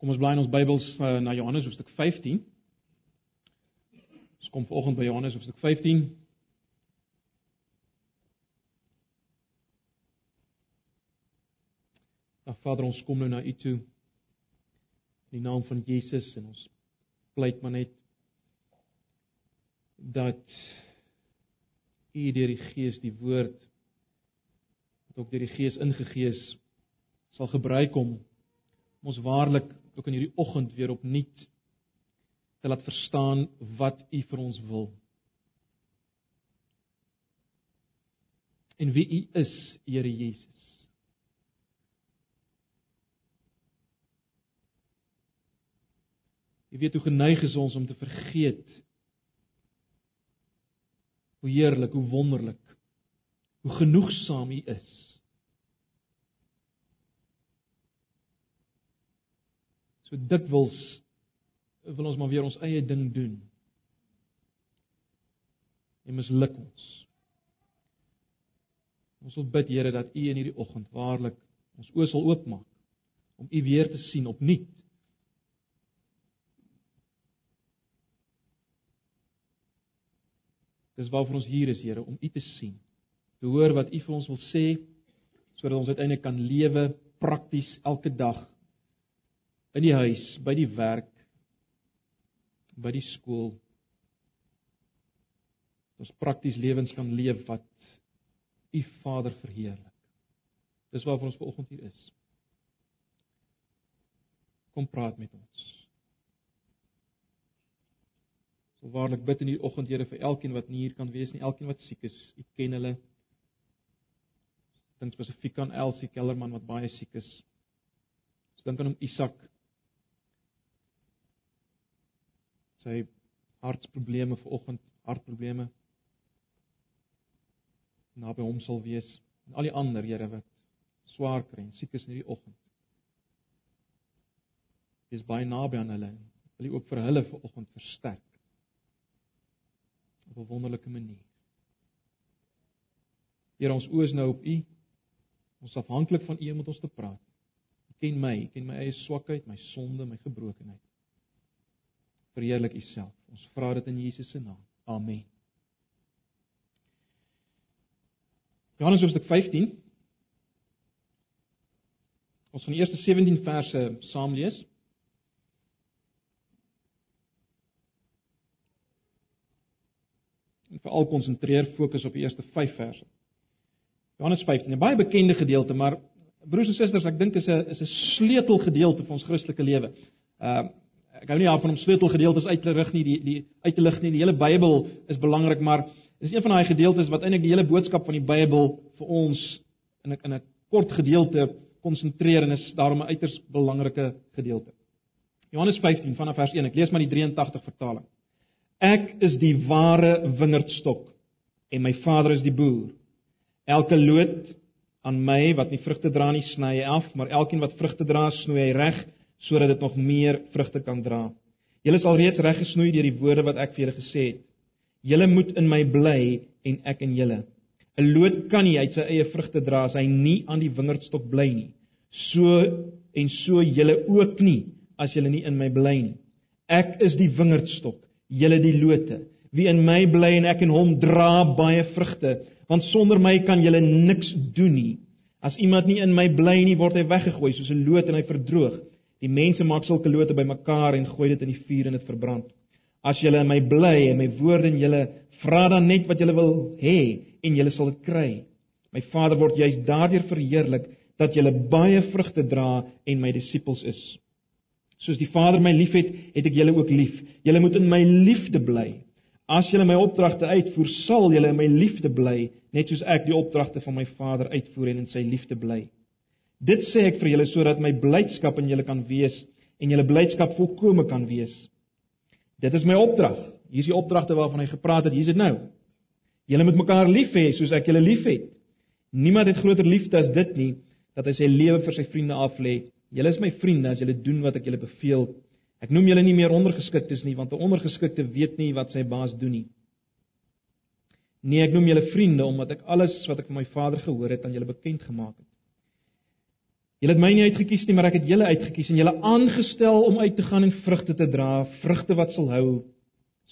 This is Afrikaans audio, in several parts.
Kom ons bly in ons Bybels uh, na Johannes hoofstuk 15. Ons kom vanoggend by Johannes hoofstuk 15. Ag Vader, ons kom nou na U toe in die naam van Jesus en ons pleit maar net dat U deur die Gees die woord wat ook deur die Gees ingegee is sal gebruik om ons waarlik ook in hierdie oggend weer opnuut te laat verstaan wat U vir ons wil. En wie U is, Here Jesus. Jy weet hoe geneig is ons om te vergeet hoe heerlik, hoe wonderlik, hoe genoegsaam U is. So dikwels wil ons maar weer ons eie ding doen. En misluk ons. Ons wil bid Here dat U in hierdie oggend waarlik ons oë sal oopmaak om U weer te sien opnuut. Dis waarvoor ons hier is, Here, om U te sien. Te hoor wat U vir ons wil sê sodat ons uiteindelik kan lewe prakties elke dag in die huis, by die werk, by die skool. Ons prakties lewens kan leef wat U Vader verheerlik. Dis waarvoor ons vanoggend hier is. Kom praat met ons. So waarlik bid in hierdie oggend Here vir elkeen wat nie hier kan wees nie, elkeen wat siek is. U ken hulle. Dink spesifiek aan Elsie Kellerman wat baie siek is. Ons dink aan hom Isak sy hartprobleme vanoggend, hartprobleme naby hom sal wees en al die ander Here wat swaar kry en siek is in hierdie oggend. Dis baie naby aan hulle. Wil U ook vir hulle vanoggend versterk op 'n wonderlike manier. Here ons oë is nou op U. Ons afhanklik van U om met ons te praat. U ken my, U ken my eie swakheid, my sonde, my gebrokenheid verheerlik U self. Ons vra dit in Jesus se naam. Amen. Johannes hoofstuk 15. Ons gaan die eerste 17 verse saam lees. En veral konsentreer fokus op die eerste 5 verse. Johannes 15, 'n baie bekende gedeelte, maar broers en susters, ek dink is 'n is 'n sleutelgedeelte vir ons Christelike lewe. Uh ek hou nie daarvan om sleutelgedeeltes uit te rig nie, die die uit te lig nie. Die hele Bybel is belangrik, maar dis een van daai gedeeltes wat eintlik die hele boodskap van die Bybel vir ons in 'n in 'n kort gedeelte konsentreer en is daarom 'n uiters belangrike gedeelte. Johannes 15 vanaf vers 1. Ek lees maar die 83 vertaling. Ek is die ware wingerdstok en my Vader is die boer. Elke loot aan my wat nie vrugte dra nie, sny hy af, maar elkeen wat vrugte dra, snoei hy reg sodat dit nog meer vrugte kan dra. Julle is al reeds reggesnoei deur die woorde wat ek vir julle gesê het. Julle moet in my bly en ek in julle. 'n Loot kan nie uit sy eie vrugte dra as hy nie aan die wingerdstok bly nie. So en so julle ook nie as julle nie in my bly nie. Ek is die wingerdstok, julle die lote. Wie in my bly en ek in hom dra baie vrugte, want sonder my kan julle niks doen nie. As iemand nie in my bly nie, word hy weggegooi soos 'n loot en hy verdroog. Die mense maak sulke lote bymekaar en gooi dit in die vuur en dit verbrand. As julle in my bly en my woorde in julle vra dan net wat julle wil hê en julle sal dit kry. My Vader word juis daardeur verheerlik dat julle baie vrugte dra en my disippels is. Soos die Vader my liefhet, het ek julle ook lief. Julle moet in my liefde bly. As julle my opdragte uitvoer, sal julle in my liefde bly, net soos ek die opdragte van my Vader uitvoer en in sy liefde bly. Dit sê ek vir julle sodat my blydskap in julle kan wees en julle blydskap volkome kan wees. Dit is my opdrag. Hier is die opdragte waarvan hy gepraat het. Hier is dit nou. Julle moet mekaar lief hê soos ek julle liefhet. Niemand het groter liefde as dit nie dat hy sy lewe vir sy vriende aflê. Julle is my vriende as julle doen wat ek julle beveel. Ek noem julle nie meer ondergeskiktes nie want 'n ondergeskikte weet nie wat sy baas doen nie. Nee, ek noem julle vriende omdat ek alles wat ek van my Vader gehoor het aan julle bekend gemaak het. Julle het my nie uitgekies nie, maar ek het julle uitgekies en julle aangestel om uit te gaan en vrugte te dra, vrugte wat sal hou,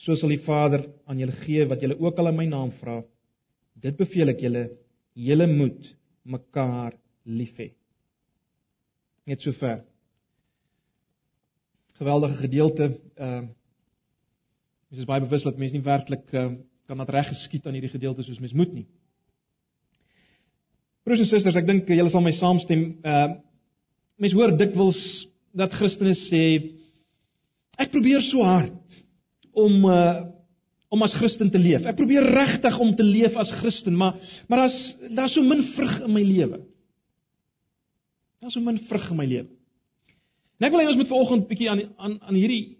soos sal die Vader aan julle gee wat julle ook al in my naam vra. Dit beveel ek julle, julle moet mekaar lief hê. Net sover. Geweldige gedeelte. Ehm uh, Mens is baie bewus dat mense nie werklik uh, kan dat reg geskied aan hierdie gedeelte soos mens moet nie. Broers en susters, ek dink julle sal my saamstem. Uh mense hoor dikwels dat Christene sê ek probeer so hard om uh om as Christen te leef. Ek probeer regtig om te leef as Christen, maar maar daar's daar's so min vrug in my lewe. Daar's so min vrug in my lewe. En ek wil hê ons moet vanoggend bietjie aan aan aan hierdie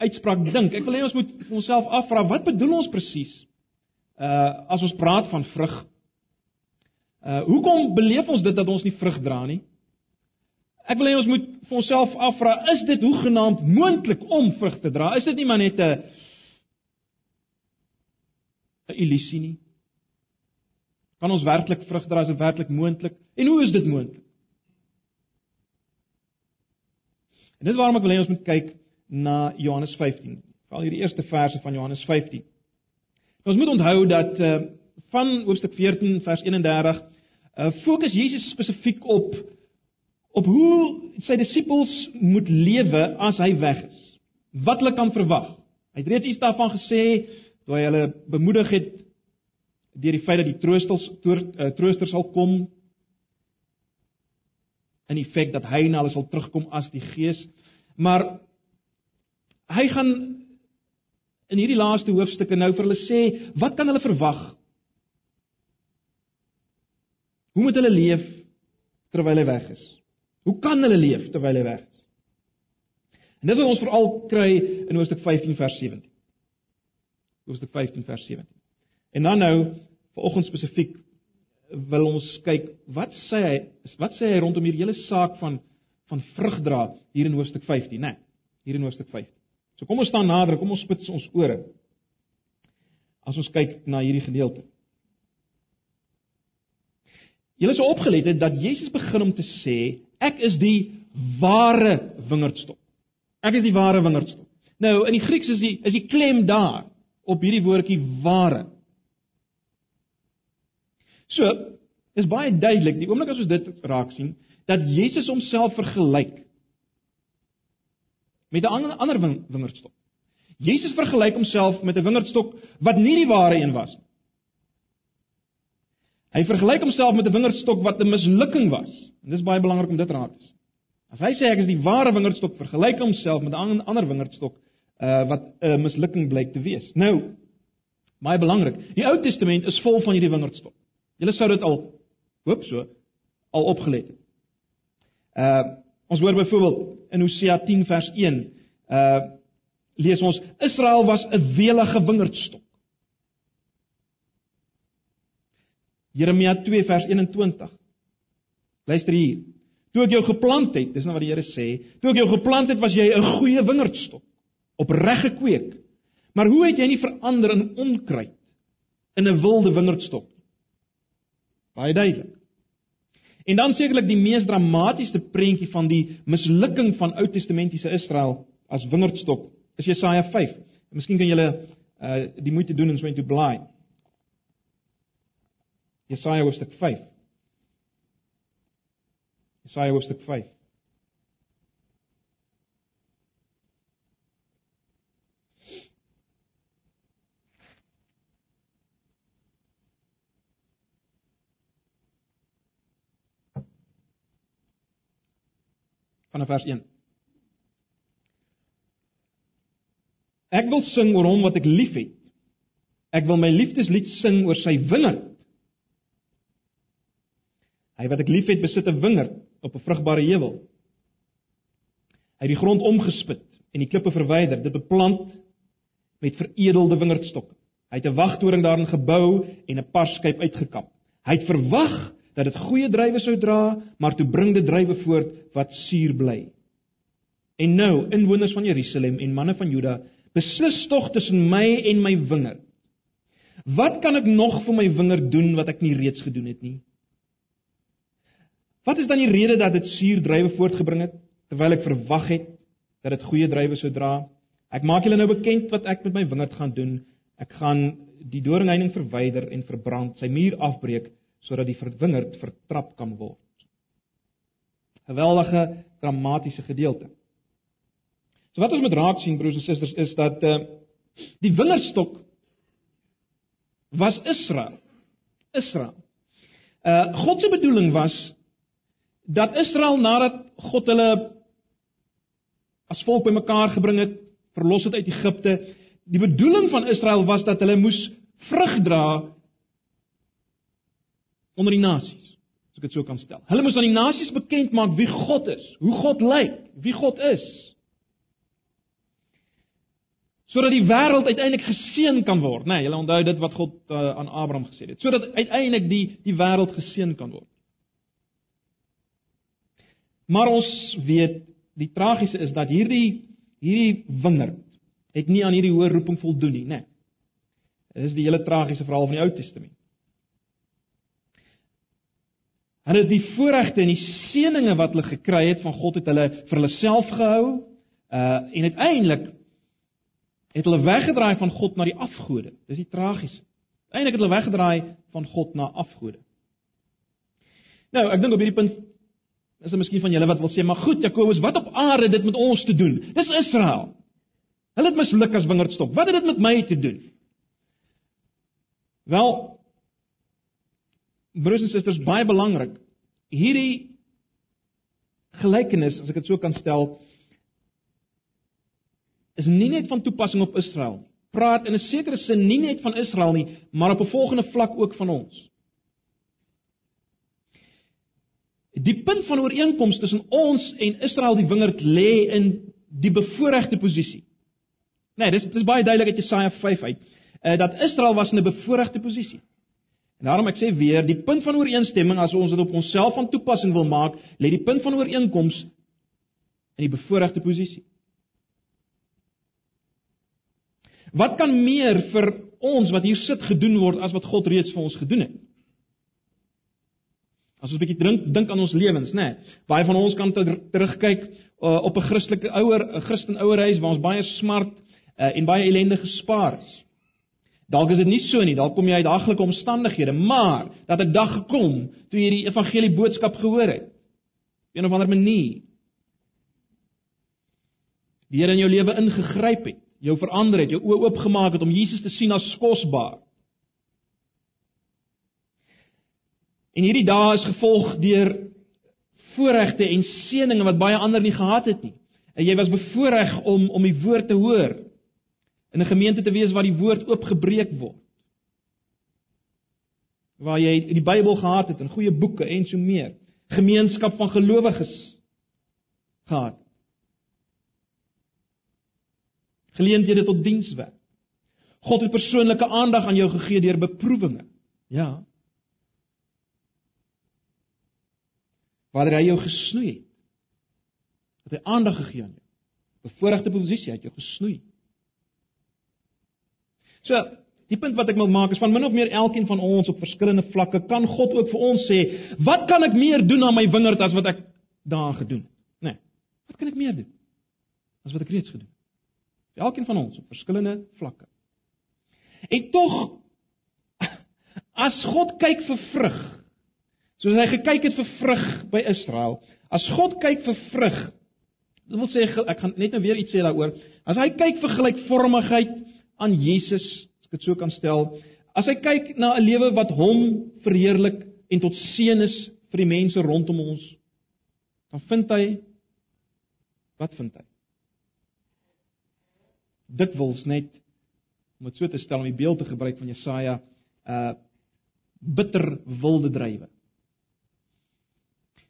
uitspraak dink. Ek wil hê ons moet vir onsself afvra wat bedoel ons presies? Uh as ons praat van vrug. Uh hoekom beleef ons dit dat ons nie vrug dra nie? Ek wil hê ons moet vir onsself afvra, is dit hoegenaamd moontlik om vrug te dra? Is dit nie maar net 'n 'n illusie nie. Kan ons werklik vrug dra as dit werklik moontlik? En hoe is dit moontlik? En dis waarom ek wil hê ons moet kyk na Johannes 15. Val hierdie eerste verse van Johannes 15. Nou, ons moet onthou dat uh van hoofstuk 14 vers 31 uh fokus Jesus spesifiek op op hoe sy disippels moet lewe as hy weg is. Wat hulle kan verwag. Hy het reeds iets daarvan gesê toe hy hulle bemoedig het deur die feit dat die troosters eh, trooster sal kom in effek dat hy na hulle sal terugkom as die gees maar hy gaan in hierdie laaste hoofstukke nou vir hulle sê wat kan hulle verwag hoe moet hulle leef terwyl hy weg is hoe kan hulle leef terwyl hy weg is en dis wat ons veral kry in hoofstuk 15 vers 17 hoofstuk 15 vers 17. En dan nou vanoggend spesifiek wil ons kyk wat sê hy wat sê hy rondom hierdie hele saak van van vrug dra hier in hoofstuk 15, né? Nee, hier in hoofstuk 15. So kom ons staan nader, kom ons spits ons ore. As ons kyk na hierdie gedeelte. Julle is opgelet het dat Jesus begin om te sê ek is die ware wingerdstok. Ek is die ware wingerdstok. Nou in die Grieks is die is die klem daar op hierdie woordjie ware. So, is baie duidelik, die oomblik as ons dit raak sien, dat Jesus homself vergelyk met 'n ander wingerdstok. Jesus vergelyk homself met 'n wingerdstok wat nie die ware een was nie. Hy vergelyk homself met 'n wingerdstok wat 'n mislukking was. En dis baie belangrik om dit raak te sien. As hy sê ek is die ware wingerdstok, vergelyk homself met 'n ander wingerdstok uh wat 'n mislukking blyk te wees. Nou, baie belangrik. Die Ou Testament is vol van hierdie wingerdstok. Julle sou dit al hoop so al opgelet het. Uh ons hoor byvoorbeeld in Hosea 10 vers 1 uh lees ons Israel was 'n welige wingerdstok. Jeremia 2 vers 21. Luister hier. Toe ek jou geplant het, dis nou wat die Here sê, toe ek jou geplant het, was jy 'n goeie wingerdstok opreg gekweek. Maar hoe het jy nie verander in onkruid in 'n wilde wingerdstok? Baie duidelik. En dan sekerlik die mees dramatiese prentjie van die mislukking van Ou Testamentiese Israel as wingerdstok is Jesaja 5. En miskien kan julle uh die moeite doen en so intoe blaai. Jesaja hoofstuk 5. Jesaja hoofstuk 5. vanaf vers 1. Ek wil sing oor hom wat ek liefhet. Ek wil my liefdeslied sing oor sy wingerd. Hy wat ek liefhet, besit 'n wingerd op 'n vrugbare heuwel. Hy het die grond omgespit en die klippe verwyder, dit beplant met veredelde wingerdstokke. Hy het 'n wagtoring daarin gebou en 'n parskyp uitgekap. Hy het verwag dat dit goeie druiwe sou dra, maar toe bring dit druiwe voort wat suur bly. En nou, inwoners van Jerusalem en manne van Juda, beslis tog tussen my en my wingerd. Wat kan ek nog vir my wingerd doen wat ek nie reeds gedoen het nie? Wat is dan die rede dat dit suurdruiwe voortgebring het terwyl ek verwag het dat dit goeie druiwe sou dra? Ek maak julle nou bekend wat ek met my wingerd gaan doen. Ek gaan die doringheining verwyder en verbrand, sy muur afbreek sodat die wingerd vertrap kan word. Geweldige dramatiese gedeelte. So wat ons moet raak sien broers en susters is dat uh die wingerdstok was Israel. Israel. Uh God se bedoeling was dat Israel nadat God hulle as volk bymekaar gebring het, verlos het uit Egipte, die bedoeling van Israel was dat hulle moes vrug dra onder die nasies, as ek dit so kan stel. Hulle moes aan die nasies bekend maak wie God is, hoe God lyk, wie God is. Sodat die wêreld uiteindelik geseën kan word, né? Nee, julle onthou dit wat God uh, aan Abraham gesê het. Sodat uiteindelik die die wêreld geseën kan word. Maar ons weet die tragiese is dat hierdie hierdie wingerd het nie aan hierdie hoë roeping voldoen nie, né? Nee. Dit is die hele tragiese verhaal van die Ou Testament. Hulle het die voorregte en die seënings wat hulle gekry het van God het hulle vir hulle self gehou. Uh en uiteindelik het hulle weggedraai van God na die afgode. Dis die tragiese. Uiteindelik het hulle weggedraai van God na afgode. Nou, ek dink op hierdie punt is daar miskien van julle wat wil sê, maar goed Jakobus, wat op aarde dit met ons te doen? Dis Israel. Hulle het misluk as wingerdstok. Wat het dit met my te doen? Wel, broers en susters, baie belangrik. Hierdie gelykenis, as ek dit so kan stel, is nie net van toepassing op Israel nie. Praat in 'n sekere sin nie net van Israel nie, maar op 'n volgende vlak ook van ons. Die punt van ooreenkoms tussen ons en Israel die wingerd lê in die bevoordeelde posisie. Nee, dis dis baie duidelik uit Jesaja 5 uit, uh, dat Israel was in 'n bevoordeelde posisie. En daarom ek sê weer, die punt van ooreenstemming as ons dit op onsself van toepassing wil maak, lê die punt van ooreenkoms in die bevoordeelde posisie. Wat kan meer vir ons wat hier sit gedoen word as wat God reeds vir ons gedoen het? As ons 'n bietjie dink dink aan ons lewens, nê. Nee, baie van ons kan terugkyk uh, op 'n Christelike ouer, 'n Christen ouerhuis waar ons baie smart uh, en baie ellende gespaar is. Dalk is dit nie so nie, dalk kom jy uit daglike omstandighede, maar dat 'n dag gekom toe jy die evangelie boodskap gehoor het. Op 'n of ander manier. Die Here in jou lewe ingegryp het, jou verander het, jou oë oopgemaak het om Jesus te sien as kosbaar. En hierdie dae is gevolg deur voorregte en seënings wat baie ander nie gehad het nie. En jy was bevoorreg om om die woord te hoor in 'n gemeente te wees waar die woord oopgebreek word. Waar jy die Bybel gehad het en goeie boeke en so meer, gemeenskap van gelowiges gehad. Geleenthede tot dienswerk. God het persoonlike aandag aan jou gegee deur beproewinge. Ja. Waar hy jou gesnoei het. Het hy aandag gegee aan jou. Bevoordeelde posisie het jou gesnoei. So, die punt wat ek wil maak is van min of meer elkeen van ons op verskillende vlakke kan God ook vir ons sê, "Wat kan ek meer doen aan my wingerd as wat ek daar gedoen het?" Né? Nee, wat kan ek meer doen as wat ek reeds gedoen het? Elkeen van ons op verskillende vlakke. En tog as God kyk vir vrug, soos hy gekyk het vir vrug by Israel, as God kyk vir vrug, dit wil sê ek gaan net nou weer iets sê daaroor, as hy kyk vir gelykvormigheid aan Jesus, as ek dit so kan stel, as hy kyk na 'n lewe wat hom verheerlik en tot seën is vir die mense rondom ons, dan vind hy wat vind hy? Dit wils net om dit so te stel om die beeld te gebruik van Jesaja uh bitter wilde drywe.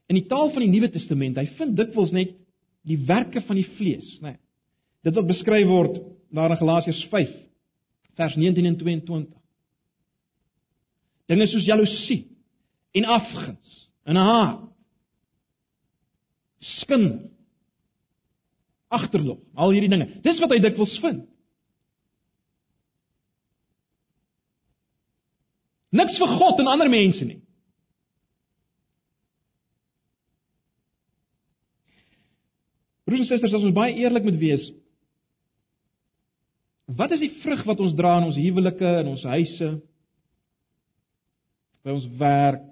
In die taal van die Nuwe Testament, hy vind dikwels net die werke van die vlees, né? Nee. Dit wat beskryf word daar in Galasiërs 5 vers 19 en 22. Dinge soos jaloesie en afguns en haat. Skin. Agterloop, al hierdie dinge. Dis wat hy dikwels vind. Niks vir God en ander mense nie. Broers en susters, as ons baie eerlik moet wees, wat is die vrug wat ons dra in ons huwelike, in ons huise, by ons werk,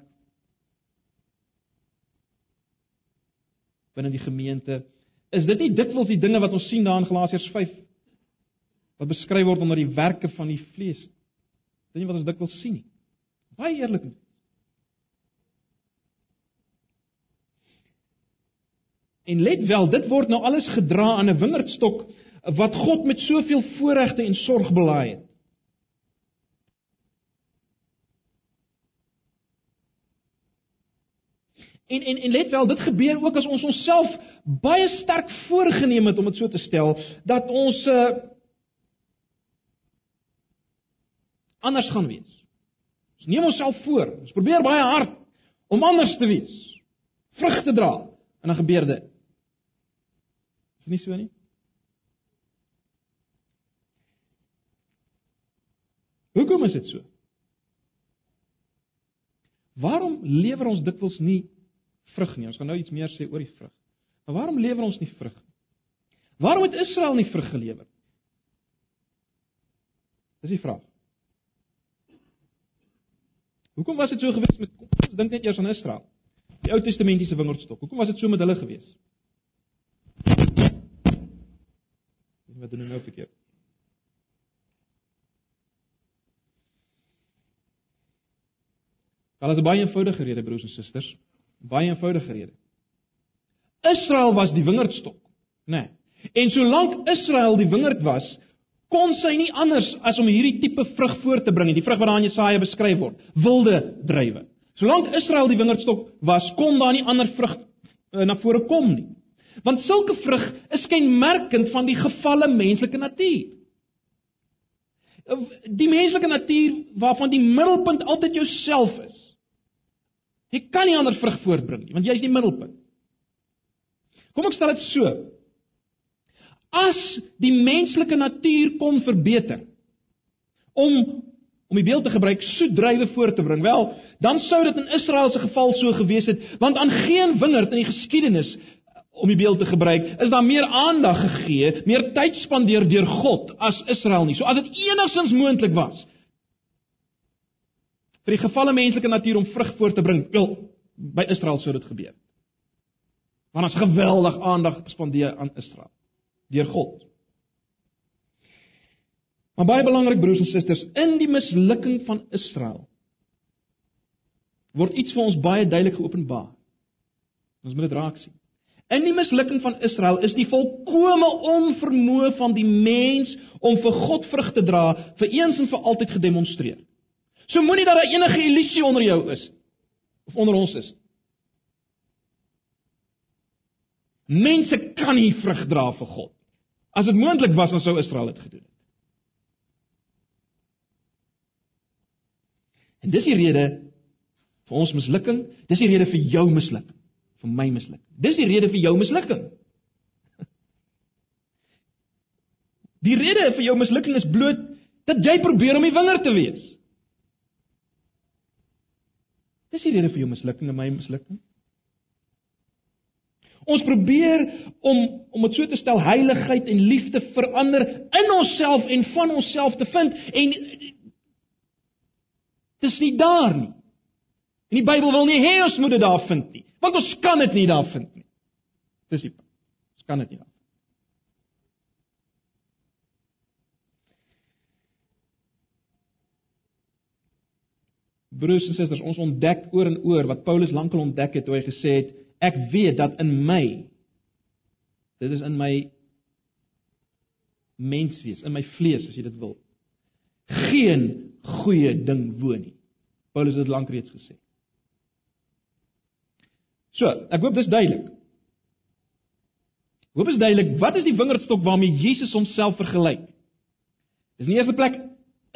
binne die gemeente? Is dit nie dikwels die dinge wat ons sien daar in Galasiërs 5 wat beskryf word onder die werke van die vlees? Dit is nie wat ons dikwels sien nie. Baie eerlik. En let wel, dit word nou alles gedra aan 'n wingerdstok wat God met soveel voorregte en sorg belaai het. En en en let wel, dit gebeur ook as ons onsself baie sterk voorgenem het om dit so te stel dat ons uh anders gaan wees. Ons neem onsself voor. Ons probeer baie hard om anders te wees. Vrug te dra en dan gebeur dit. Is dit nie so nie? Hoekom is dit so? Waarom lewer ons dikwels nie vrug nie. Ons gaan nou iets meer sê oor die vrug. Maar waarom lewer ons nie vrug nie? Waarom het Israel nie vrug gelewer? Dis die vraag. Hoekom was dit so gewees met ons dink net eers aan Israel? Die Ou Testamentiese wingerdstok. Hoekom was dit so met hulle gewees? Wat doen nou verkeerd? Daar is 'n baie eenvoudige rede broers en susters. Baie eenvoudige rede. Israel was die wingerdstok, né? Nee. En solank Israel die wingerd was, kon sy nie anders as om hierdie tipe vrug voort te bring nie, die vrug wat daar in Jesaja beskryf word, wilde druiwe. Solank Israel die wingerdstok was, kon daar nie ander vrug uh, na vore kom nie. Want sulke vrug is kenmerkend van die gefalle menslike natuur. Die menslike natuur waarvan die middelpunt altyd jouself is. Jy kan nie ander vrug voortbring nie, want jy is die middelpunt. Kom ek stel dit so. As die menslike natuur kon verbeter om om die beeld te gebruik soet druiwe voort te bring, wel, dan sou dit in Israel se geval so gewees het, want aan geen wingerd in die geskiedenis om die beeld te gebruik, is daar meer aandag gegee, meer tyd spandeer deur God as Israel nie. So as dit enigsins moontlik was, vir die gevalle menslike natuur om vrug voort te bring. Wel, by Israel sou dit gebeur. Want ons geweldig aandag spandeer aan Israel deur God. Maar baie belangrik broers en susters, in die mislukking van Israel word iets vir ons baie duidelik geopenbaar. Ons moet dit raak sien. In die mislukking van Israel is die volkomme onvermoë van die mens om vir God vrug te dra vir eens en vir altyd gedemonstreer. So moenie dat daar enige illusie onder jou is of onder ons is. Mense kan nie vrug dra vir God. As dit moontlik was, dan sou Israel dit gedoen het. En dis die rede vir ons mislukking, dis die rede vir jou mislukking, vir my mislukking. Dis die rede vir jou mislukking. Die rede vir jou mislukking is bloot dat jy probeer om die winger te wees. Dis die rede vir jou mislukking en my mislukking. Ons probeer om om dit so te stel heiligheid en liefde verander in onsself en van onsself te vind en dis nie daar nie. En die Bybel wil nie hê ons moet dit daar vind nie, want ons kan dit nie daar vind nie. Dis die ons kan dit nie. Daar. Broers en susters, ons ontdek oor en oor wat Paulus lankal ontdek het toe hy gesê het ek weet dat in my dit is in my menswees, in my vlees as jy dit wil, geen goeie ding woon nie. Paulus het dit lank reeds gesê. So, ek hoop dis duidelik. Hoop is duidelik, wat is die wingerdstok waarmee Jesus homself vergelyk? Dis in die eerste plek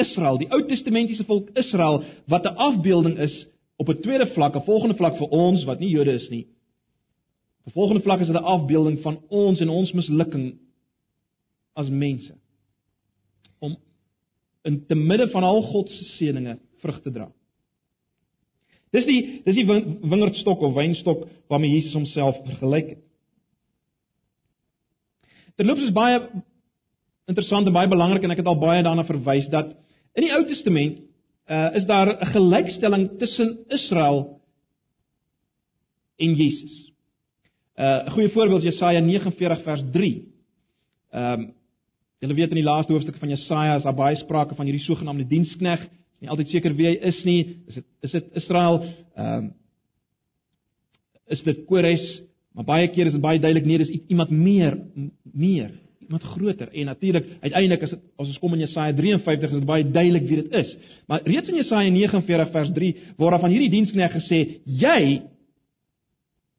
Israel, die Ou Testamentiese volk Israel wat 'n afbeelding is op 'n tweede vlak, 'n volgende vlak vir ons wat nie Jode is nie. 'n Volgende vlak is dit 'n afbeelding van ons en ons mislukking as mense om in te midde van al God se seënings vrug te dra. Dis die dis die wingerdstok of wynstok waarmee Jesus homself vergelyk het. Terloops is baie interessant en baie belangrik en ek het al baie daarna verwys dat in die Ou Testament uh, is daar 'n gelykstelling tussen Israel en Jesus. Uh, 'n Goeie voorbeeld is Jesaja 49 vers 3. Ehm um, julle weet in die laaste hoofstuk van Jesaja is daar baie sprake van hierdie sogenaamde dienskneg. Is nie altyd seker wie hy is nie. Is dit is dit Israel? Ehm um, is dit Kores? Maar baie keer is dit baie duidelik nee, dis iemand meer meer iemand groter en natuurlik uiteindelik as dit as ons kom in Jesaja 53 is dit baie duidelik wie dit is. Maar reeds in Jesaja 49 vers 3 word van hierdie dienskneg gesê: "Jy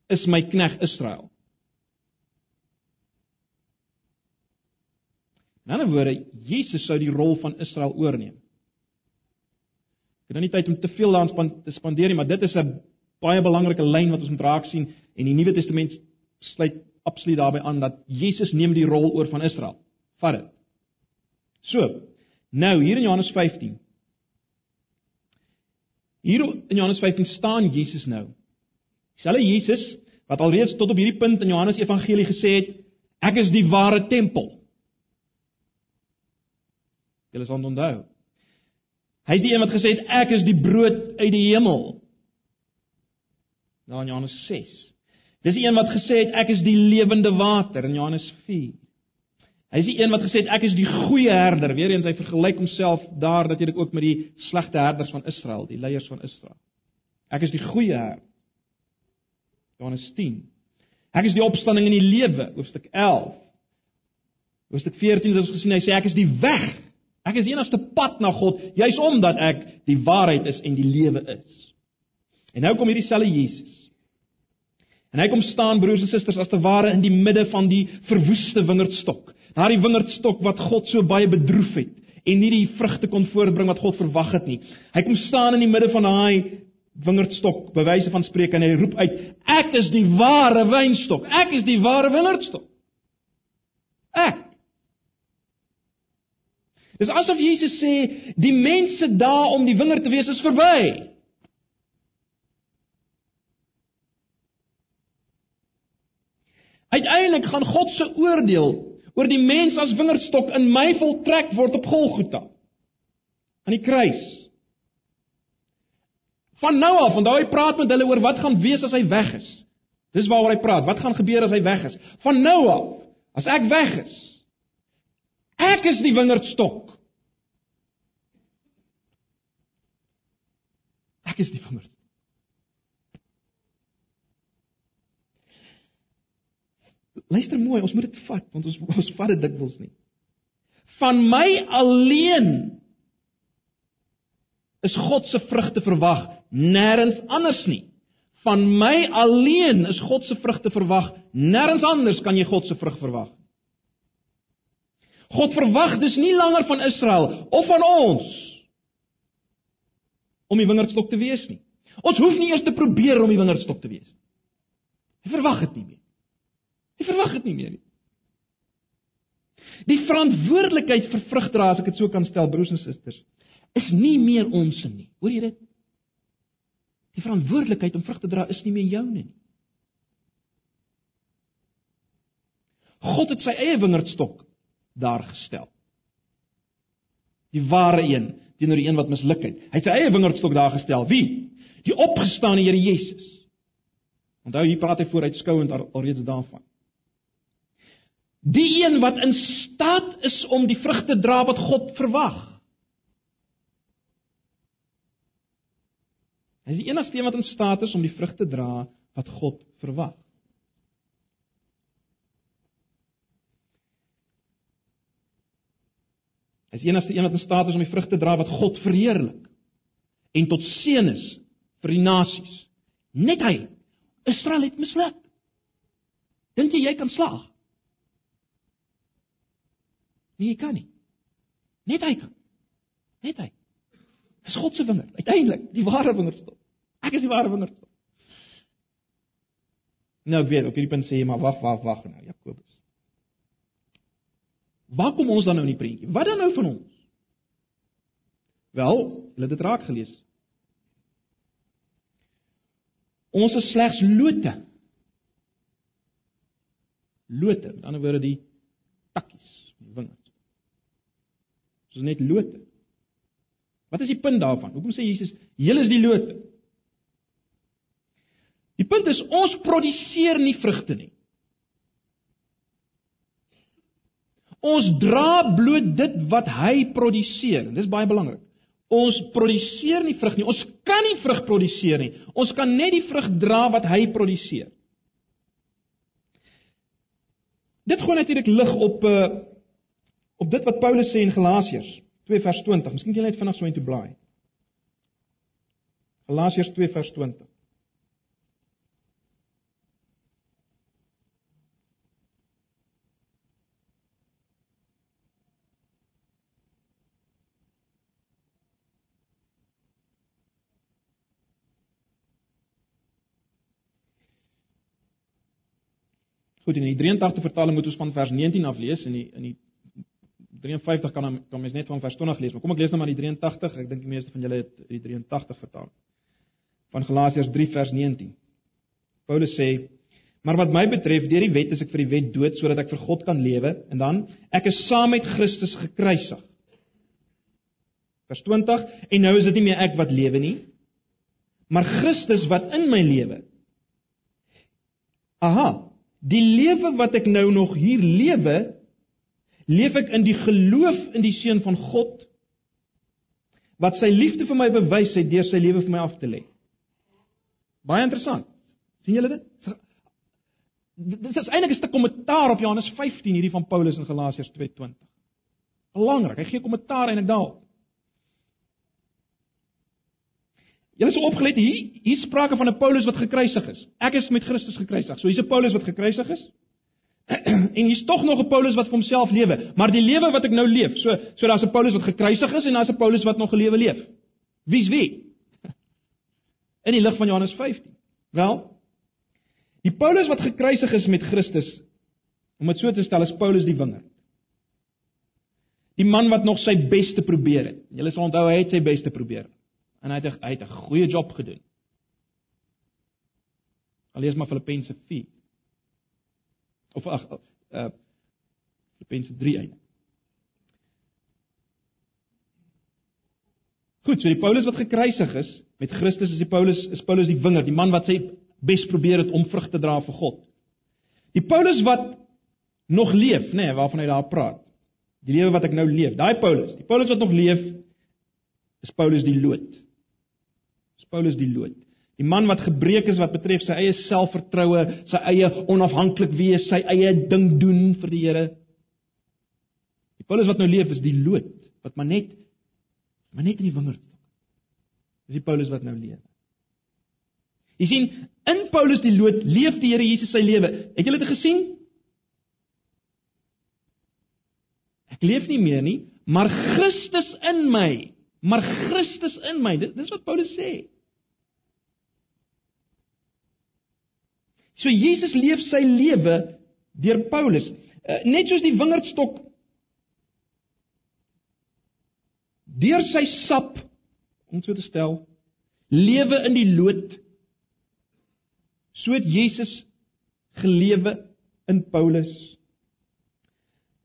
is my kneg Israel." In 'n ander woorde, Jesus sou die rol van Israel oorneem. Ek het nou nie tyd om te veel daaraan te spandeer nie, maar dit is 'n baie belangrike lyn wat ons moet raak sien en die Nuwe Testament sluit absoluut daarbey aan dat Jesus neem die rol oor van Israel. Vat dit. So, nou hier in Johannes 15. Hier in Johannes 15 staan Jesus nou. Dieselfde Jesus wat alreeds tot op hierdie punt in Johannes Evangelie gesê het, ek is die ware tempel. Julle sal onthou. Hy is die een wat gesê het ek is die brood uit die hemel. Daar in Johannes 6. Dis die een wat gesê het ek is die lewende water in Johannes 4. Hy is die een wat gesê het ek is die goeie herder. Weereens hy vergelyk homself daar natuurlik ook met die slegte herders van Israel, die leiers van Israel. Ek is die goeie herder. Johannes 10. Ek is die opstanding en die lewe, hoofstuk 11. Hoofstuk 14 het ons gesien hy sê ek is die weg. Ek is die enigste pad na God, juis omdat ek die waarheid is en die lewe is. En nou kom hierdie selfe Jesus. En hy kom staan broers en susters as te ware in die midde van die verwoeste wingerdstok. Daardie wingerdstok wat God so baie bedroef het en nie die vrugte kon voortbring wat God verwag het nie. Hy kom staan in die midde van daai wingerdstok, bewyse van spreek en hy roep uit: Ek is die ware wynstok. Ek is die ware wingerdstok. Ek Dis asof Jesus sê die mense daar om die wingerd te wees is verby. Uiteindelik gaan God se oordeel oor die mens as wingerdstok in my voltrek word op Golgotha. Aan die kruis. Van nou af, onthou hy praat met hulle oor wat gaan wees as hy weg is. Dis waaroor hy praat. Wat gaan gebeur as hy weg is? Van nou af, as ek weg is. Ek is die wingerdstok. Ek is die wingerdstok. Luister mooi, ons moet dit vat want ons ons vat dit dikwels nie. Van my alleen is God se vrugte verwag, nêrens anders nie. Van my alleen is God se vrugte verwag, nêrens anders kan jy God se vrug verwag. God verwag dus nie langer van Israel of van ons om die wingerdstok te wees nie. Ons hoef nie eers te probeer om die wingerdstok te wees nie. Hy verwag dit nie meer. Jy verwag dit nie meer nie. Die verantwoordelikheid vir vrugdra, as ek dit so kan stel, broers en susters, is nie meer ons nie. Hoor jy dit? Die verantwoordelikheid om vrug te dra is nie meer joune nie. God het sy eie wingerdstok daar gestel. Die ware een teenoor die een wat misluk het. Hy het sy eie wingerdstok daar gestel. Wie? Die opgestane Here Jesus. Onthou hier praat hy vooruitskouend alreeds daarvan. Die een wat in staat is om die vrugte dra wat God verwag. Hy is die enigste een wat in staat is om die vrugte dra wat God verwag. Hy is enigste een wat in staat is om die vrugte dra wat God verheerlik en tot seën is vir die nasies. Net hy. Israel het misluk. Dink jy jy kan slaag? Nee, jy kan nie. Net hy kan. Net hy. Dis God se wingerd, uiteindelik, die ware wingerdstok. Ek is die ware wingerdstok. Nou ek weet, op hierdie punt sê jy maar wag, wag, wag nou, Jakobus. Waar kom ons dan nou in die prentjie? Wat dan nou van ons? Wel, hulle het dit raak gelees. Ons is slegs lote. Lote, met ander woorde die takkies, die wingerd. Soos net lote. Wat is die punt daarvan? Hoekom sê Jesus, "Julle is die lote"? Die punt is ons produseer nie vrugte nie. Ons dra bloot dit wat hy produseer. Dis baie belangrik. Ons produseer nie vrug nie. Ons kan nie vrug produseer nie. Ons kan net die vrug dra wat hy produseer. Dit gooi natuurlik lig op uh op dit wat Paulus sê in Galasiërs 2 vers 20. Miskien jy net vinnig so intoe blaai. Galasiërs 2 vers 20. Goed, in die 83 vertaling moet ons van vers 19 af lees en in die in die 53 kan kan mens net van vers 20 lees. Maar kom ek lees nou maar die 83. Ek dink die meeste van julle het die 83 vertaling. Van Galasiërs 3 vers 19. Paulus sê: "Maar wat my betref, deur die wet is ek vir die wet dood sodat ek vir God kan lewe." En dan: "Ek is saam met Christus gekruisig." Vers 20: "En nou is dit nie meer ek wat lewe nie, maar Christus wat in my lewe." Aha, Die lewe wat ek nou nog hier lewe, leef ek in die geloof in die seun van God wat sy liefde vir my bewys het deur sy lewe vir my af te lê. Baie interessant. sien julle dit? Dit is eintlik 'n stuk kommentaar op Johannes 15 hierdie van Paulus in Galasiërs 2:20. Belangrik, hy gee kommentaar eintlik daarop. Julle is opgelet hier, hier sprake van 'n Paulus wat gekruisig is. Ek is met Christus gekruisig. So hier's 'n Paulus wat gekruisig is. en hier's tog nog 'n Paulus wat vir homself lewe, maar die lewe wat ek nou leef, so so daar's 'n Paulus wat gekruisig is en daar's 'n Paulus wat nog 'n lewe leef. Wie's wie? In die lig van Johannes 15. Wel, die Paulus wat gekruisig is met Christus, om dit so te stel, is Paulus die wingerd. Die man wat nog sy bes te probeer het. Julle sal onthou hy het sy bes te probeer en hy het hy het 'n goeie job gedoen. Al lees maar Filippense 4. Of ag uh Filippense 3 einde. Goed, so die Paulus wat gekruisig is met Christus is die Paulus is Paulus die wingerd, die man wat sy bes probeer het om vrug te dra vir God. Die Paulus wat nog leef, nê, nee, waarvan hy daar praat. Die lewe wat ek nou leef, daai Paulus, die Paulus wat nog leef is Paulus die lood. Paulus die lood. Die man wat gebreek is wat betref sy eie selfvertroue, sy eie onafhanklik wees, sy eie ding doen vir die Here. Die Paulus wat nou leef is die lood wat maar net maar net in die wingerd staan. Dis die Paulus wat nou leef. Jy sien, in Paulus die lood leef die Here Jesus sy lewe. Het julle dit gesien? Ek leef nie meer nie, maar Christus in my. Maar Christus in my. Dis wat Paulus sê. So Jesus leef sy lewe deur Paulus. Uh, net soos die wingerdstok deur sy sap om so te stel lewe in die lood so het Jesus gelewe in Paulus.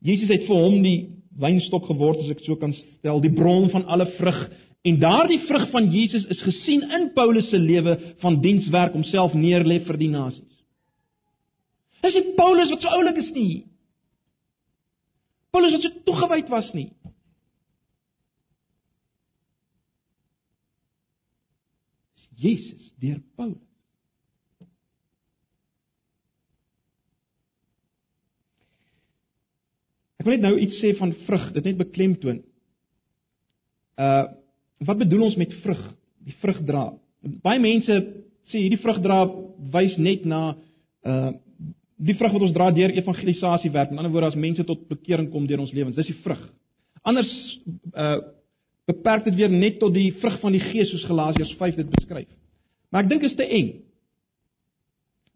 Jesus het vir hom die wynstok geword as ek so kan stel, die bron van alle vrug en daardie vrug van Jesus is gesien in Paulus se lewe van dienswerk homself neerlê vir die nasies. Dis nie Paulus wat so oulik is nie. Paulus wat so toegewyd was nie. Dis Jesus deur Paulus. Ek wil net nou iets sê van vrug, dit net beklemtoon. Uh wat bedoel ons met vrug? Die vrug dra. Baie mense sê hierdie vrug dra wys net na uh die vrug wat ons dra deur evangelisasie werk. In ander woorde as mense tot bekering kom deur ons lewens, dis die vrug. Anders uh beperk dit weer net tot die vrug van die Gees soos Galasiërs 5 dit beskryf. Maar ek dink is te eng.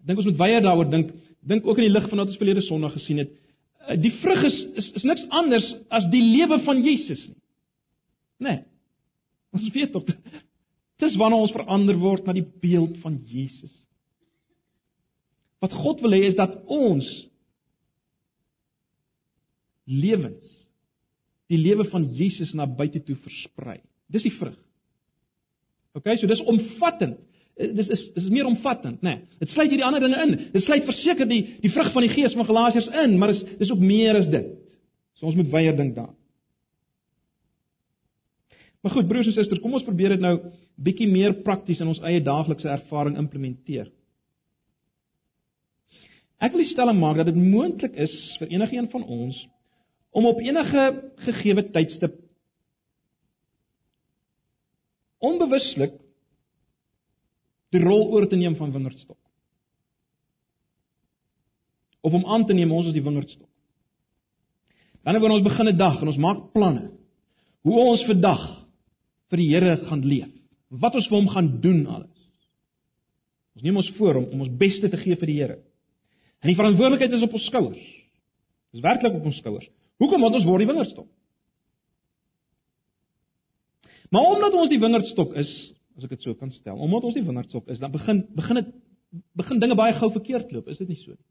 Ek dink ons moet weier daaroor dink. Dink ook in die lig van wat ons verlede Sondag gesien het. Uh, die vrug is, is is niks anders as die lewe van Jesus nie. Nee. Ons weet tog dis wanneer ons verander word na die beeld van Jesus. Wat God wil hê is dat ons lewens die lewe van Jesus na buite toe versprei. Dis die vrug. OK, so dis omvattend. Eh, dis is is meer omvattend, né? Nee, dit sluit hierdie ander dinge in. Dit sluit verseker die die vrug van die Gees van Galasiërs in, maar dis dis ook meer as dit. So ons moet weier dink daaraan. Maar goed, broers en susters, kom ons probeer dit nou bietjie meer prakties in ons eie daaglikse ervaring implementeer. Ek wil stelling maak dat dit moontlik is vir enigiemand van ons om op enige gegeewe tydstip onbewuslik die rol oor te neem van wingerdstok. Of om aan te neem ons is die wingerdstok. Dan wanneer ons begin 'n dag en ons maak planne hoe ons vandag vir die Here gaan leef. Wat ons vir hom gaan doen alles. Ons neem ons voor om om ons beste te gee vir die Here. En die verantwoordelikheid is op ons skouers. Dis werklik op ons skouers. Hoekom want ons word die wingerdstok? Maar omdat ons die wingerdstok is, as ek dit so kan stel, omdat ons die wingerdstok is, dan begin begin dit begin dinge baie gou verkeerd loop, is dit nie so nie?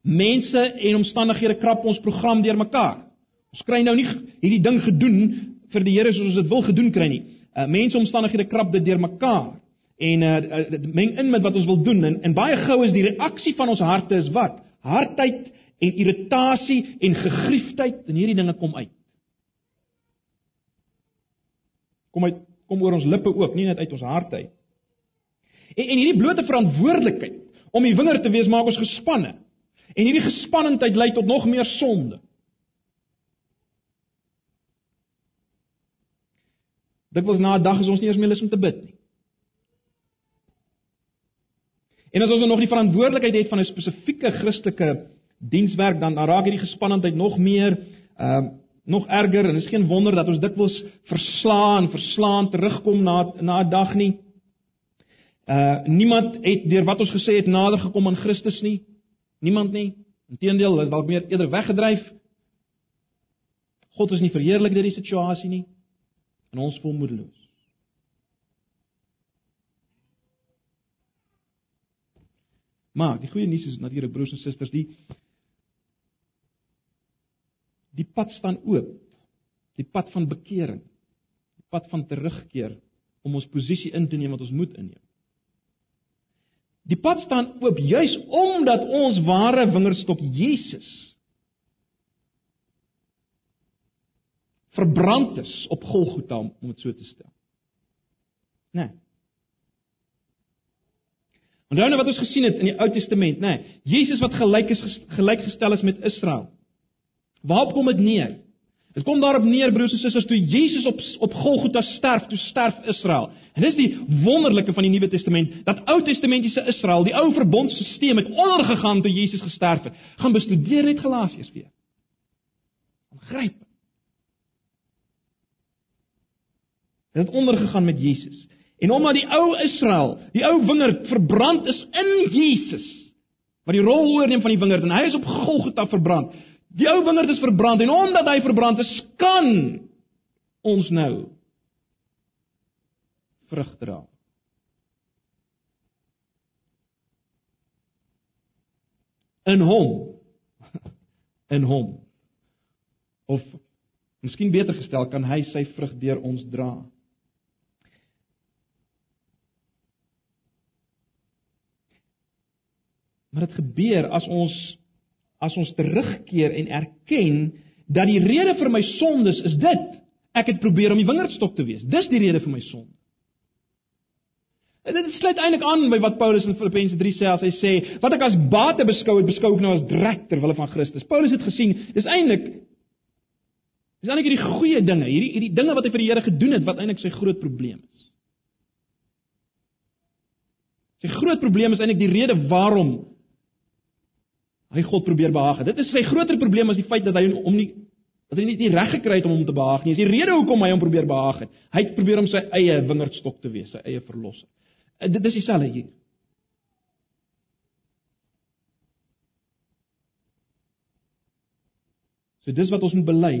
Mense en omstandighede krap ons program deurmekaar. Ons kry nou nie hierdie ding gedoen vir die Here soos ons dit wil gedoen kry nie. Uh, mense omstandighede krap dit deurmekaar en uh, dit meng in met wat ons wil doen en, en baie gou is die reaksie van ons harte is wat? Hardheid en irritasie en gegriefdheid en hierdie dinge kom uit. Kom uit kom oor ons lippe ook, nie net uit ons harte uit. En, en hierdie blote verantwoordelikheid om die vinger te wees maak ons gespanne. En hierdie gespannendheid lei tot nog meer sonde. Dikwels na 'n dag is ons nie eens meer lus om te bid nie. En as ons nog die verantwoordelikheid het van 'n spesifieke Christelike dienswerk dan dan raak hierdie gespannendheid nog meer ehm uh, nog erger en is geen wonder dat ons dikwels verslaan, verslaan terugkom na na 'n dag nie. Uh niemand het deur wat ons gesê het nader gekom aan Christus nie. Niemand nie. Inteendeel, hulle is dalk meer eerder weggedryf. God is nie verheerlik deur die situasie nie en ons voel moedeloos. Maar die goeie nuus is natuurlik broers en susters, die die pad staan oop. Die pad van bekering. Die pad van terugkeer om ons posisie in te neem wat ons moet inneem. Die pad staan oop juis omdat ons ware wingerdstok Jesus verbrand is op Golgotha om dit so te stel. Né? Nee. Onthou nou wat ons gesien het in die Ou Testament, né? Nee, Jesus wat gelyk is gelyk gestel is met Israel. Waarop kom dit neer? Dit kom daarop neer broers en susters toe Jesus op op Golgotha sterf, toe sterf Israel. En dis die wonderlike van die Nuwe Testament dat Ou Testamentiese Israel, die ou verbondstelsel het ondergegaan toe Jesus gesterf het. Gaan bestudeer net Galasiërs weer. Gryp Het ondergegaan met Jesus. En omdat die ou Israel, die ou wingerd verbrand is in Jesus, wat die rol oorneem van die wingerd en hy is op Golgotha verbrand. Die ou wingerd is verbrand en omdat hy verbrand is, kan ons nou vrug dra. In hom in hom of miskien beter gestel kan hy sy vrug deur ons dra. Maar dit gebeur as ons as ons terugkeer en erken dat die rede vir my sondes is dit. Ek het probeer om die wingerdstok te wees. Dis die rede vir my sonde. En dit sluit eintlik aan by wat Paulus in Filippense 3 sê as hy sê wat ek as bate beskou het, beskou ek nou as drek ter wille van Christus. Paulus het gesien, dis eintlik dis eintlik hierdie goeie dinge, hierdie hierdie dinge wat hy vir die Here gedoen het wat eintlik sy groot probleem is. Sy groot probleem is eintlik die rede waarom hy God probeer behaag. Dit is sy groter probleem as die feit dat hy hom nie dat hy nie die reg gekry het om hom te behaag nie. Dis die rede hoekom hy hom probeer behaag het. Hy probeer om sy eie wingerdstok te wees, sy eie verlosser. Eh, dit is dieselfde hier. So dis wat ons moet bely.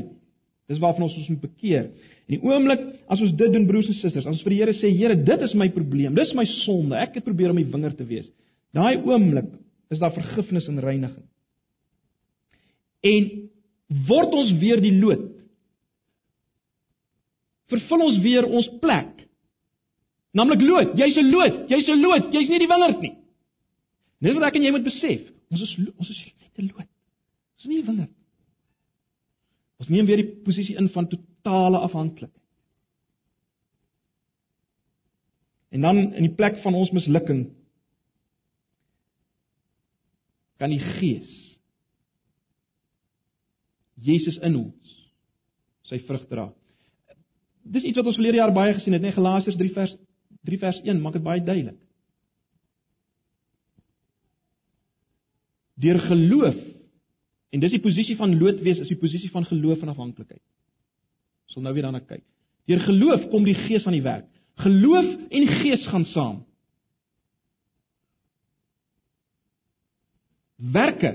Dis waarvan ons ons moet bekeer. En die oomblik as ons dit doen broers en susters, as ons vir die Here sê, Here, dit is my probleem. Dis my sonde. Ek het probeer om die winger te wees. Daai oomblik is daar vergifnis en reiniging. En word ons weer die loot. Vervul ons weer ons plek. Naamlik loot, jy's 'n loot, jy's 'n loot, jy's nie die wingerd nie. Dis wat ek en jy moet besef. Ons is ons is net 'n loot. Ons is nie 'n wingerd. Ons neem weer die posisie in van totale afhanklikheid. En dan in die plek van ons mislukking kan die Gees Jesus in ons sy vrug dra. Dis iets wat ons verlede jaar baie gesien het, net Galasiërs 3 vers 3 vers 1 maak dit baie duidelik. Deur geloof en dis die posisie van lood wees is die posisie van geloof en afhanklikheid. Ons sal nou weer daarna kyk. Deur geloof kom die Gees aan die werk. Geloof en Gees gaan saam. Werke,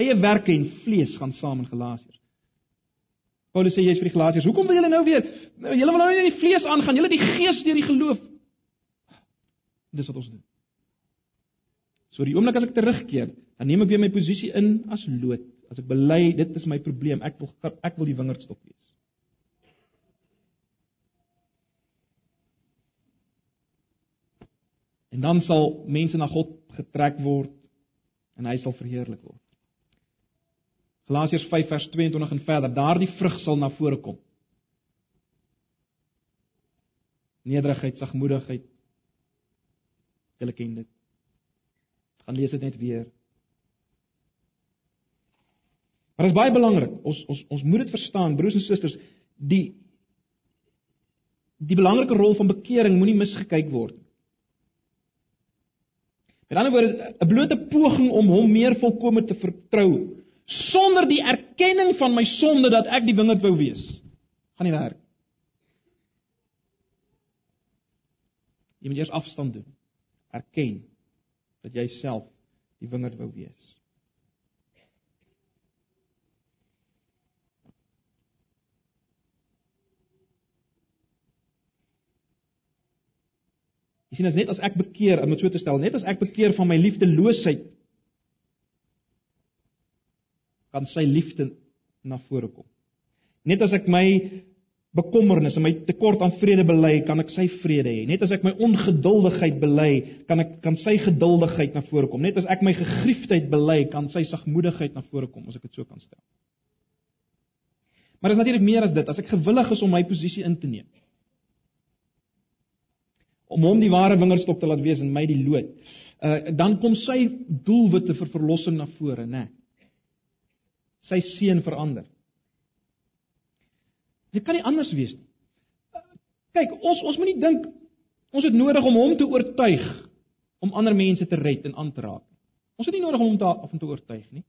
eie werke en vlees gaan saam in Galasiërs. Paulus sê jy's vir die Galasiërs, hoekom wil julle nou weer? Nou, julle wil nou nie die vlees aangaan, julle die Gees deur die geloof. Dis wat ons doen. So die oomblik as ek terugkeer, dan neem ek weer my posisie in as lood. As ek bely dit is my probleem, ek wil ek wil die wingerdstok wees. En dan sal mense na God getrek word en hy sal verheerlik word. Galasiërs 5 vers 22 en verder, daardie vrug sal na vore kom. Nederigheid, sagmoedigheid. Julle ken dit. Gaan lees dit net weer. Maar dit is baie belangrik. Ons ons ons moet dit verstaan, broers en susters, die die belangrike rol van bekering moenie misgekyk word nie. Met ander woorde, 'n blote poging om hom meer volkome te vertrou sonder die erkenning van my sonde dat ek die wingerd wou wees, gaan nie werk. Jy moet eers afstand doen. Erken dat jy self die wingerd wou wees. Sien as net as ek bekeer, om dit so te stel, net as ek bekeer van my liefdeloosheid kan sy liefde na vore kom. Net as ek my bekommernis en my tekort aan vrede bely, kan ek sy vrede hê. Net as ek my ongeduldigheid bely, kan ek kan sy geduldigheid na vore kom. Net as ek my gegriefdheid bely, kan sy sagmoedigheid na vore kom, as ek dit so kan stel. Maar is natuurlik meer as dit. As ek gewillig is om my posisie in te neem, om hom die ware wingerdstok te laat wees en my die lood. Uh dan kom sy doelwitte vir verlossing na vore, né? Sy seën verander. Dit kan nie anders wees nie. Kyk, ons ons moenie dink ons het nodig om hom te oortuig om ander mense te red en aan te raak. Ons het nie nodig om hom te af en te oortuig nie.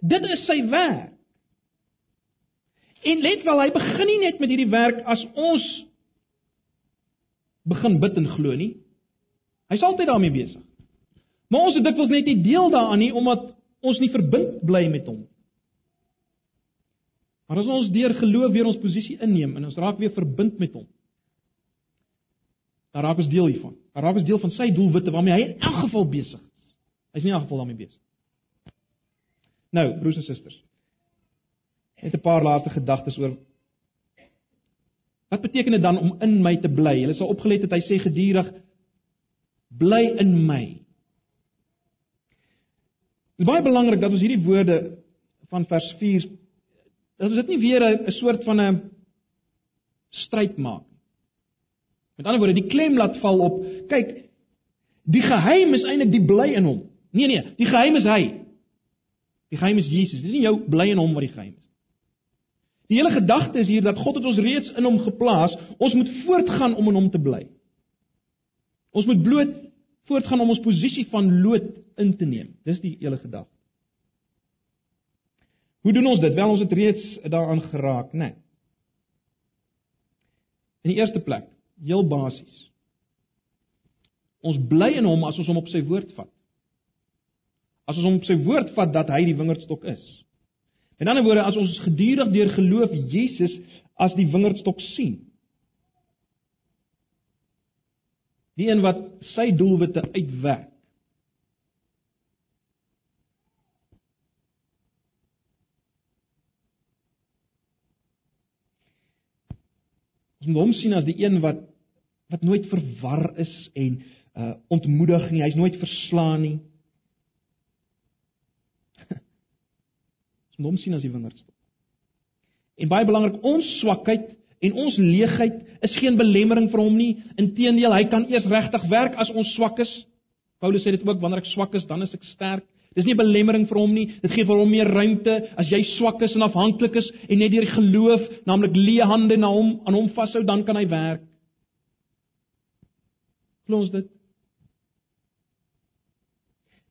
Dit is sy werk. En let wel, hy begin nie net met hierdie werk as ons begin bid en glo nie. Hy's altyd daarmee besig. Maar ons het dikwels net nie deel daaraan nie omdat ons nie verbind bly met hom. Maar as ons deur geloof weer ons posisie inneem en ons raak weer verbind met hom, dan raak ons deel hiervan. Dan raak ons deel van sy doelwitte waarmee hy in elk geval besig is. Hy's nie in elk geval daarmee besig. Nou, broers en susters. Net 'n paar laaste gedagtes oor Wat beteken dit dan om in my te bly? Hulle sal opgelet het hy sê gedurig bly in my. Dit is baie belangrik dat ons hierdie woorde van vers 4 dat ons dit nie weer 'n soort van 'n stryd maak. Met ander woorde, die klem laat val op, kyk, die geheim is eintlik die bly in hom. Nee nee, die geheim is hy. Die geheim is Jesus. Dis nie jou bly in hom wat die geheim is. Die hele gedagte is hier dat God het ons reeds in hom geplaas. Ons moet voortgaan om in hom te bly. Ons moet bloot voortgaan om ons posisie van lood in te neem. Dis die hele gedagte. Hoe doen ons dit? Wel ons het reeds daaraan geraak, né? Nee. In die eerste plek, heel basies. Ons bly in hom as ons hom op sy woord vat. As ons hom op sy woord vat dat hy die wingerdstok is. In ander woorde, as ons gedurig deur geloof Jesus as die wingerdstok sien. Die een wat sy doelwitte uitwerk. Ons moet hom sien as die een wat wat nooit verwar is en uh ontmoedig nie, hy's nooit verslaan nie. Moet hom sien as die wingerdstok. En baie belangrik, ons swakheid en ons leegheid is geen belemmering vir hom nie. Inteendeel, hy kan eers regtig werk as ons swak is. Paulus sê dit ook wanneer ek swak is, dan is ek sterk. Dis nie 'n belemmering vir hom nie. Dit gee vir hom meer ruimte as jy swak is en afhanklik is en net deur geloof, naamlik leë hande na hom aan hom vashou, dan kan hy werk. Glo ons dit?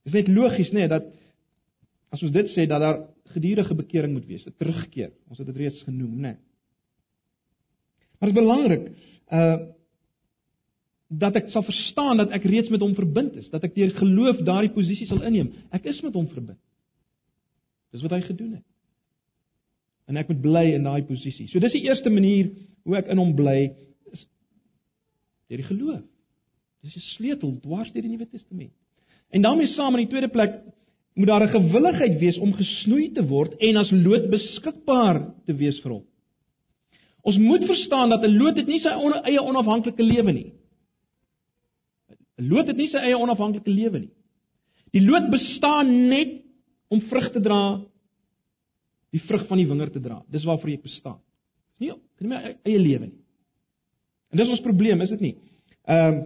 Dis net logies nê nee, dat as ons dit sê dat daar gedurende bekering moet wees, 'n terugkeer. Ons het dit reeds genoem, nê. Nee. Maar dit is belangrik uh dat ek sal verstaan dat ek reeds met hom verbind is, dat ek deur geloof daardie posisie sal inneem. Ek is met hom verbind. Dis wat hy gedoen het. En ek moet bly in daai posisie. So dis die eerste manier hoe ek in hom bly is deur die geloof. Dis 'n sleutel dwars deur die Nuwe Testament. En daarmee saam in die tweede plek moet daar 'n gewilligheid wees om gesnoei te word en as lood beskikbaar te wees vir hom. Ons moet verstaan dat 'n lood het nie sy eie onafhanklike lewe nie. 'n Loot het nie sy eie onafhanklike lewe nie. Die loot bestaan net om vrug te dra, die vrug van die wingerd te dra. Dis waarvoor jy bestaan. Nie kan nie my eie lewe nie. En dis ons probleem, is dit nie? Ehm uh,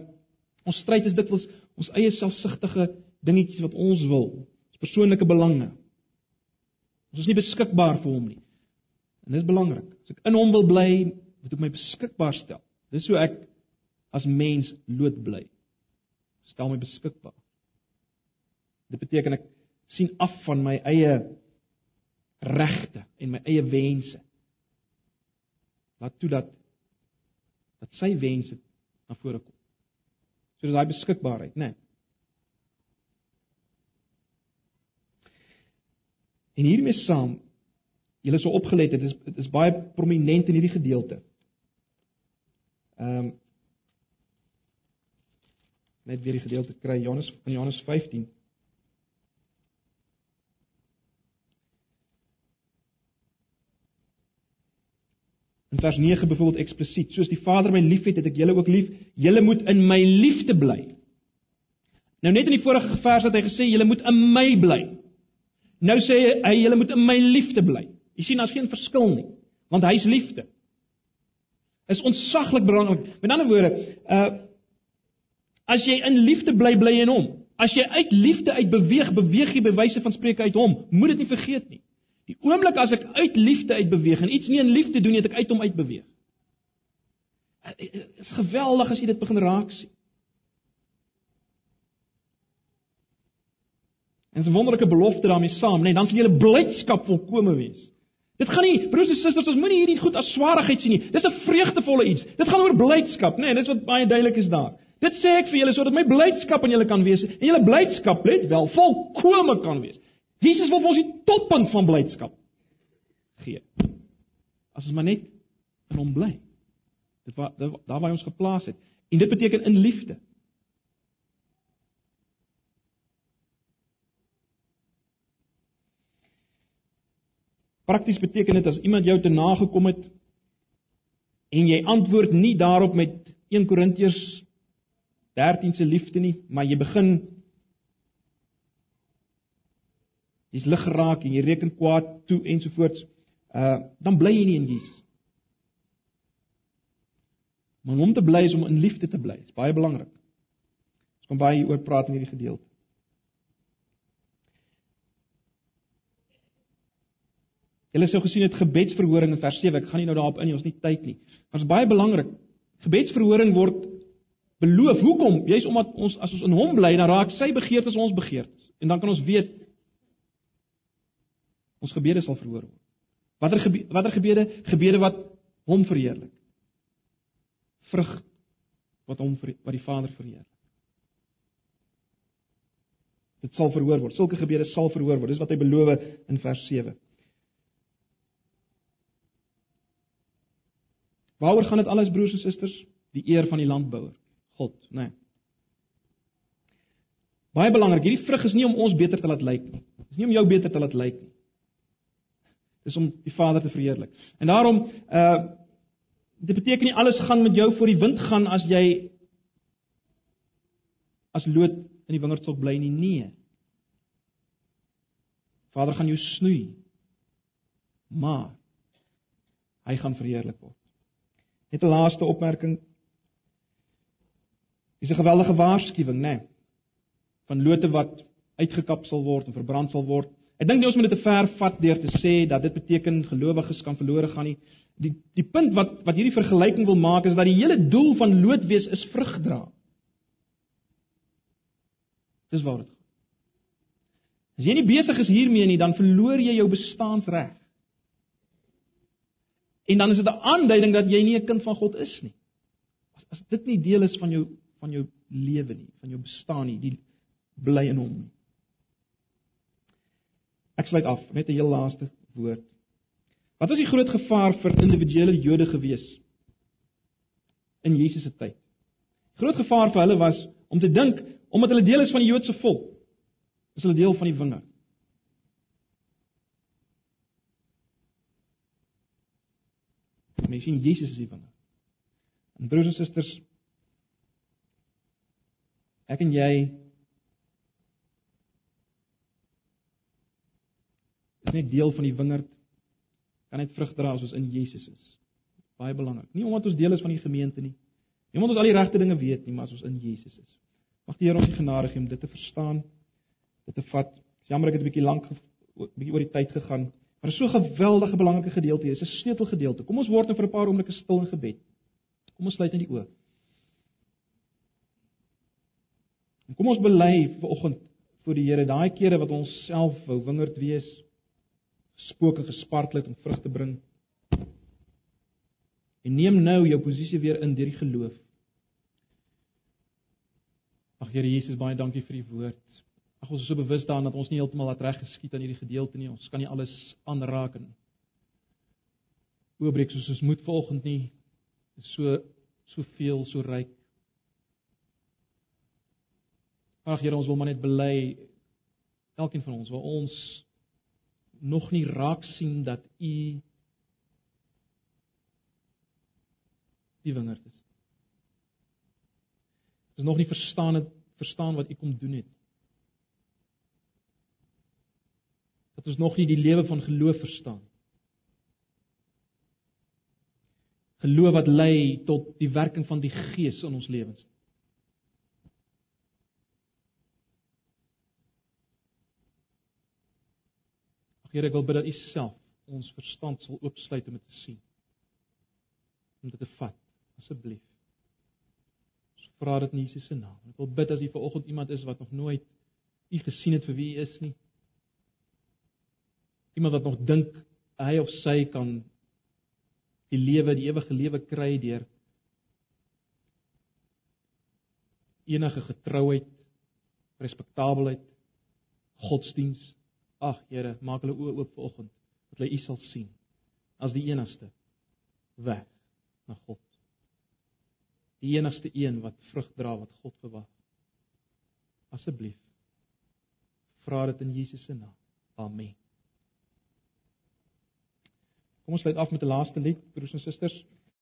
ons stryd is dikwels ons eie selfsugtige dingetjies wat ons wil, ons persoonlike belange. Ons is nie beskikbaar vir hom nie. En dis belangrik. As ek in hom wil bly, moet ek my beskikbaar stel. Dis hoe ek as mens lood bly stel my beskikbaar. Dit beteken ek sien af van my eie regte en my eie wense. Laat toe dat dat sy wense na vore kom. So dis daai beskikbaarheid, né? Nee. En hiermee saam, julle sou opgelet het, dit is dit is baie prominent in hierdie gedeelte. Ehm um, net weer die gedeelte kry Johannes in Johannes 15. In vers 9 byvoorbeeld eksplisiet, soos die Vader my liefhet, het ek julle ook lief. Julle moet in my liefde bly. Nou net in die vorige vers het hy gesê julle moet in my bly. Nou sê hy julle moet in my liefde bly. Jy sien daar's geen verskil nie, want hy's liefde. Is ontsaglik belangrik. Met ander woorde, uh As jy in liefde bly, bly in hom. As jy uit liefde uit beweeg, beweeg jy by wyse van spreek uit hom. Moet dit nie vergeet nie. Die oomblik as ek uit liefde uit beweeg en iets nie in liefde doen nie, het ek uit hom uit beweeg. Dit is geweldig as jy dit begin raak sien. En 'n wonderlike belofte daarmee saam, nê, nee, dan sal julle blydskap volkome wees. Dit gaan nie broers en susters, ons moenie hierdie goed as swaarheid sien nie. Dis 'n vreugdevolle iets. Dit gaan oor blydskap, nê, nee, dis wat baie duidelik is daar. Dit sê ek vir julle sodat my blydskap in julle kan wees en julle blydskap let wel volkome kan wees. Jesus wil vir ons die toppunt van blydskap gee. As ons maar net in hom bly. Dit waar daar waar hy ons geplaas het. En dit beteken in liefde. Prakties beteken dit as iemand jou te nagekom het en jy antwoord nie daarop met 1 Korintiërs 13 se liefde nie, maar jy begin jy's lig geraak en jy reken kwaad toe ensovoorts, uh dan bly jy nie in Jesus. Maar om te bly is om in liefde te bly. Dit is baie belangrik. Ons kom baie oor praat in hierdie gedeelte. Julle sou gesien het gebedsverhoring in vers 7. Ek gaan nie nou daarop in nie, ons het nie tyd nie. Maar dit is baie belangrik. Gebedsverhoring word beloof. Hoekom? Jy's omdat ons as ons in hom bly, dan raak sy begeertes ons begeertes. En dan kan ons weet ons gebede sal verhoor word. Watter gebede, watter gebede? Gebede wat hom verheerlik. Vrug wat hom wat die Vader verheerlik. Dit sal verhoor word. Sulke gebede sal verhoor word. Dis wat hy beloof in vers 7. Waaroor gaan dit alles broers en susters? Die eer van die landbouer. God, né? Nee. Baie belangrik, hierdie vrug is nie om ons beter te laat lyk nie. Dis nie om jou beter te laat lyk nie. Dis om die Vader te verheerlik. En daarom uh dit beteken nie alles gaan met jou voor die wind gaan as jy as lood in die wingerdstok bly nie. Nee. Vader gaan jou snoei. Maar hy gaan verheerlik word. Net 'n laaste opmerking. Dis 'n geweldige waarskuwing, né? Nee, van lote wat uitgekap sal word en verbrand sal word. Ek dink nie ons moet dit te ver vat deur te sê dat dit beteken gelowiges kan verlore gaan nie. Die die punt wat wat hierdie vergelyking wil maak is dat die hele doel van lood wees is vrug dra. Dis waar dit gaan. As jy nie besig is hiermee nie, dan verloor jy jou bestaansreg. En dan is dit 'n aanduiding dat jy nie 'n kind van God is nie. As as dit nie deel is van jou van jou lewe nie, van jou bestaan nie, die bly in hom nie. Ek sluit af met 'n heel laaste woord. Wat was die groot gevaar vir individuele Jode gewees in Jesus se tyd? Groot gevaar vir hulle was om te dink omdat hulle deel is van die Joodse volk, is hulle deel van die wingerd. Mense sien Jesus is die wingerd. En broers en susters, ek en jy is net deel van die wingerd kan net vrug dra as ons in Jesus is. Baie belangrik. Nie omdat ons deel is van die gemeente nie. Nie omdat ons al die regte dinge weet nie, maar as ons in Jesus is. Mag die Here ons die genade gee om dit te verstaan, dit te vat. Jammer ek het 'n bietjie lank bietjie oor die tyd gegaan, maar so 'n geweldige belangrike gedeelte is 'n sleutelgedeelte. Kom ons word nou vir 'n paar oomblikke stil in gebed. Kom ons sluit net die oë. En kom ons bely vanoggend voor die Here daai kere wat ons self wou wingerd wees, spooke gespartel het om vrug te bring. En neem nou jou posisie weer in deur die geloof. Ag Here Jesus, baie dankie vir u woord. Ag ons is so bewus daaraan dat ons nie heeltemal wat reg geskied aan hierdie gedeelte nie. Ons kan nie alles aanraak en oopbreek soos ons moet volgens nie. Is so soveel so ryk. Ag Here, ons wil maar net bely elkeen van ons waar ons nog nie raak sien dat u die wingerd is. Ons nog nie verstaan het verstaan wat u kom doen het. Dat ons nog nie die lewe van geloof verstaan. Geloof wat lei tot die werking van die Gees in ons lewens. Here, ek wil bid dat U self ons verstand sal oopsluit om dit te sien. Om dit te vat, asseblief. Ons vra dit in Jesus se naam. Ek wil bid as hier vanoggend iemand is wat nog nooit U gesien het vir wie U is nie. Iemand wat nog dink hy of sy kan die lewe, die ewige lewe kry deur enige getrouheid, respektaabelheid, godsdiens Ag Here, maak hulle oë oop vanoggend dat hulle U sal sien as die enigste weg na God. Die enigste een wat vrug dra wat God verwag. Asseblief vra dit in Jesus se naam. Amen. Kom ons sluit af met 'n laaste lied, broers en susters.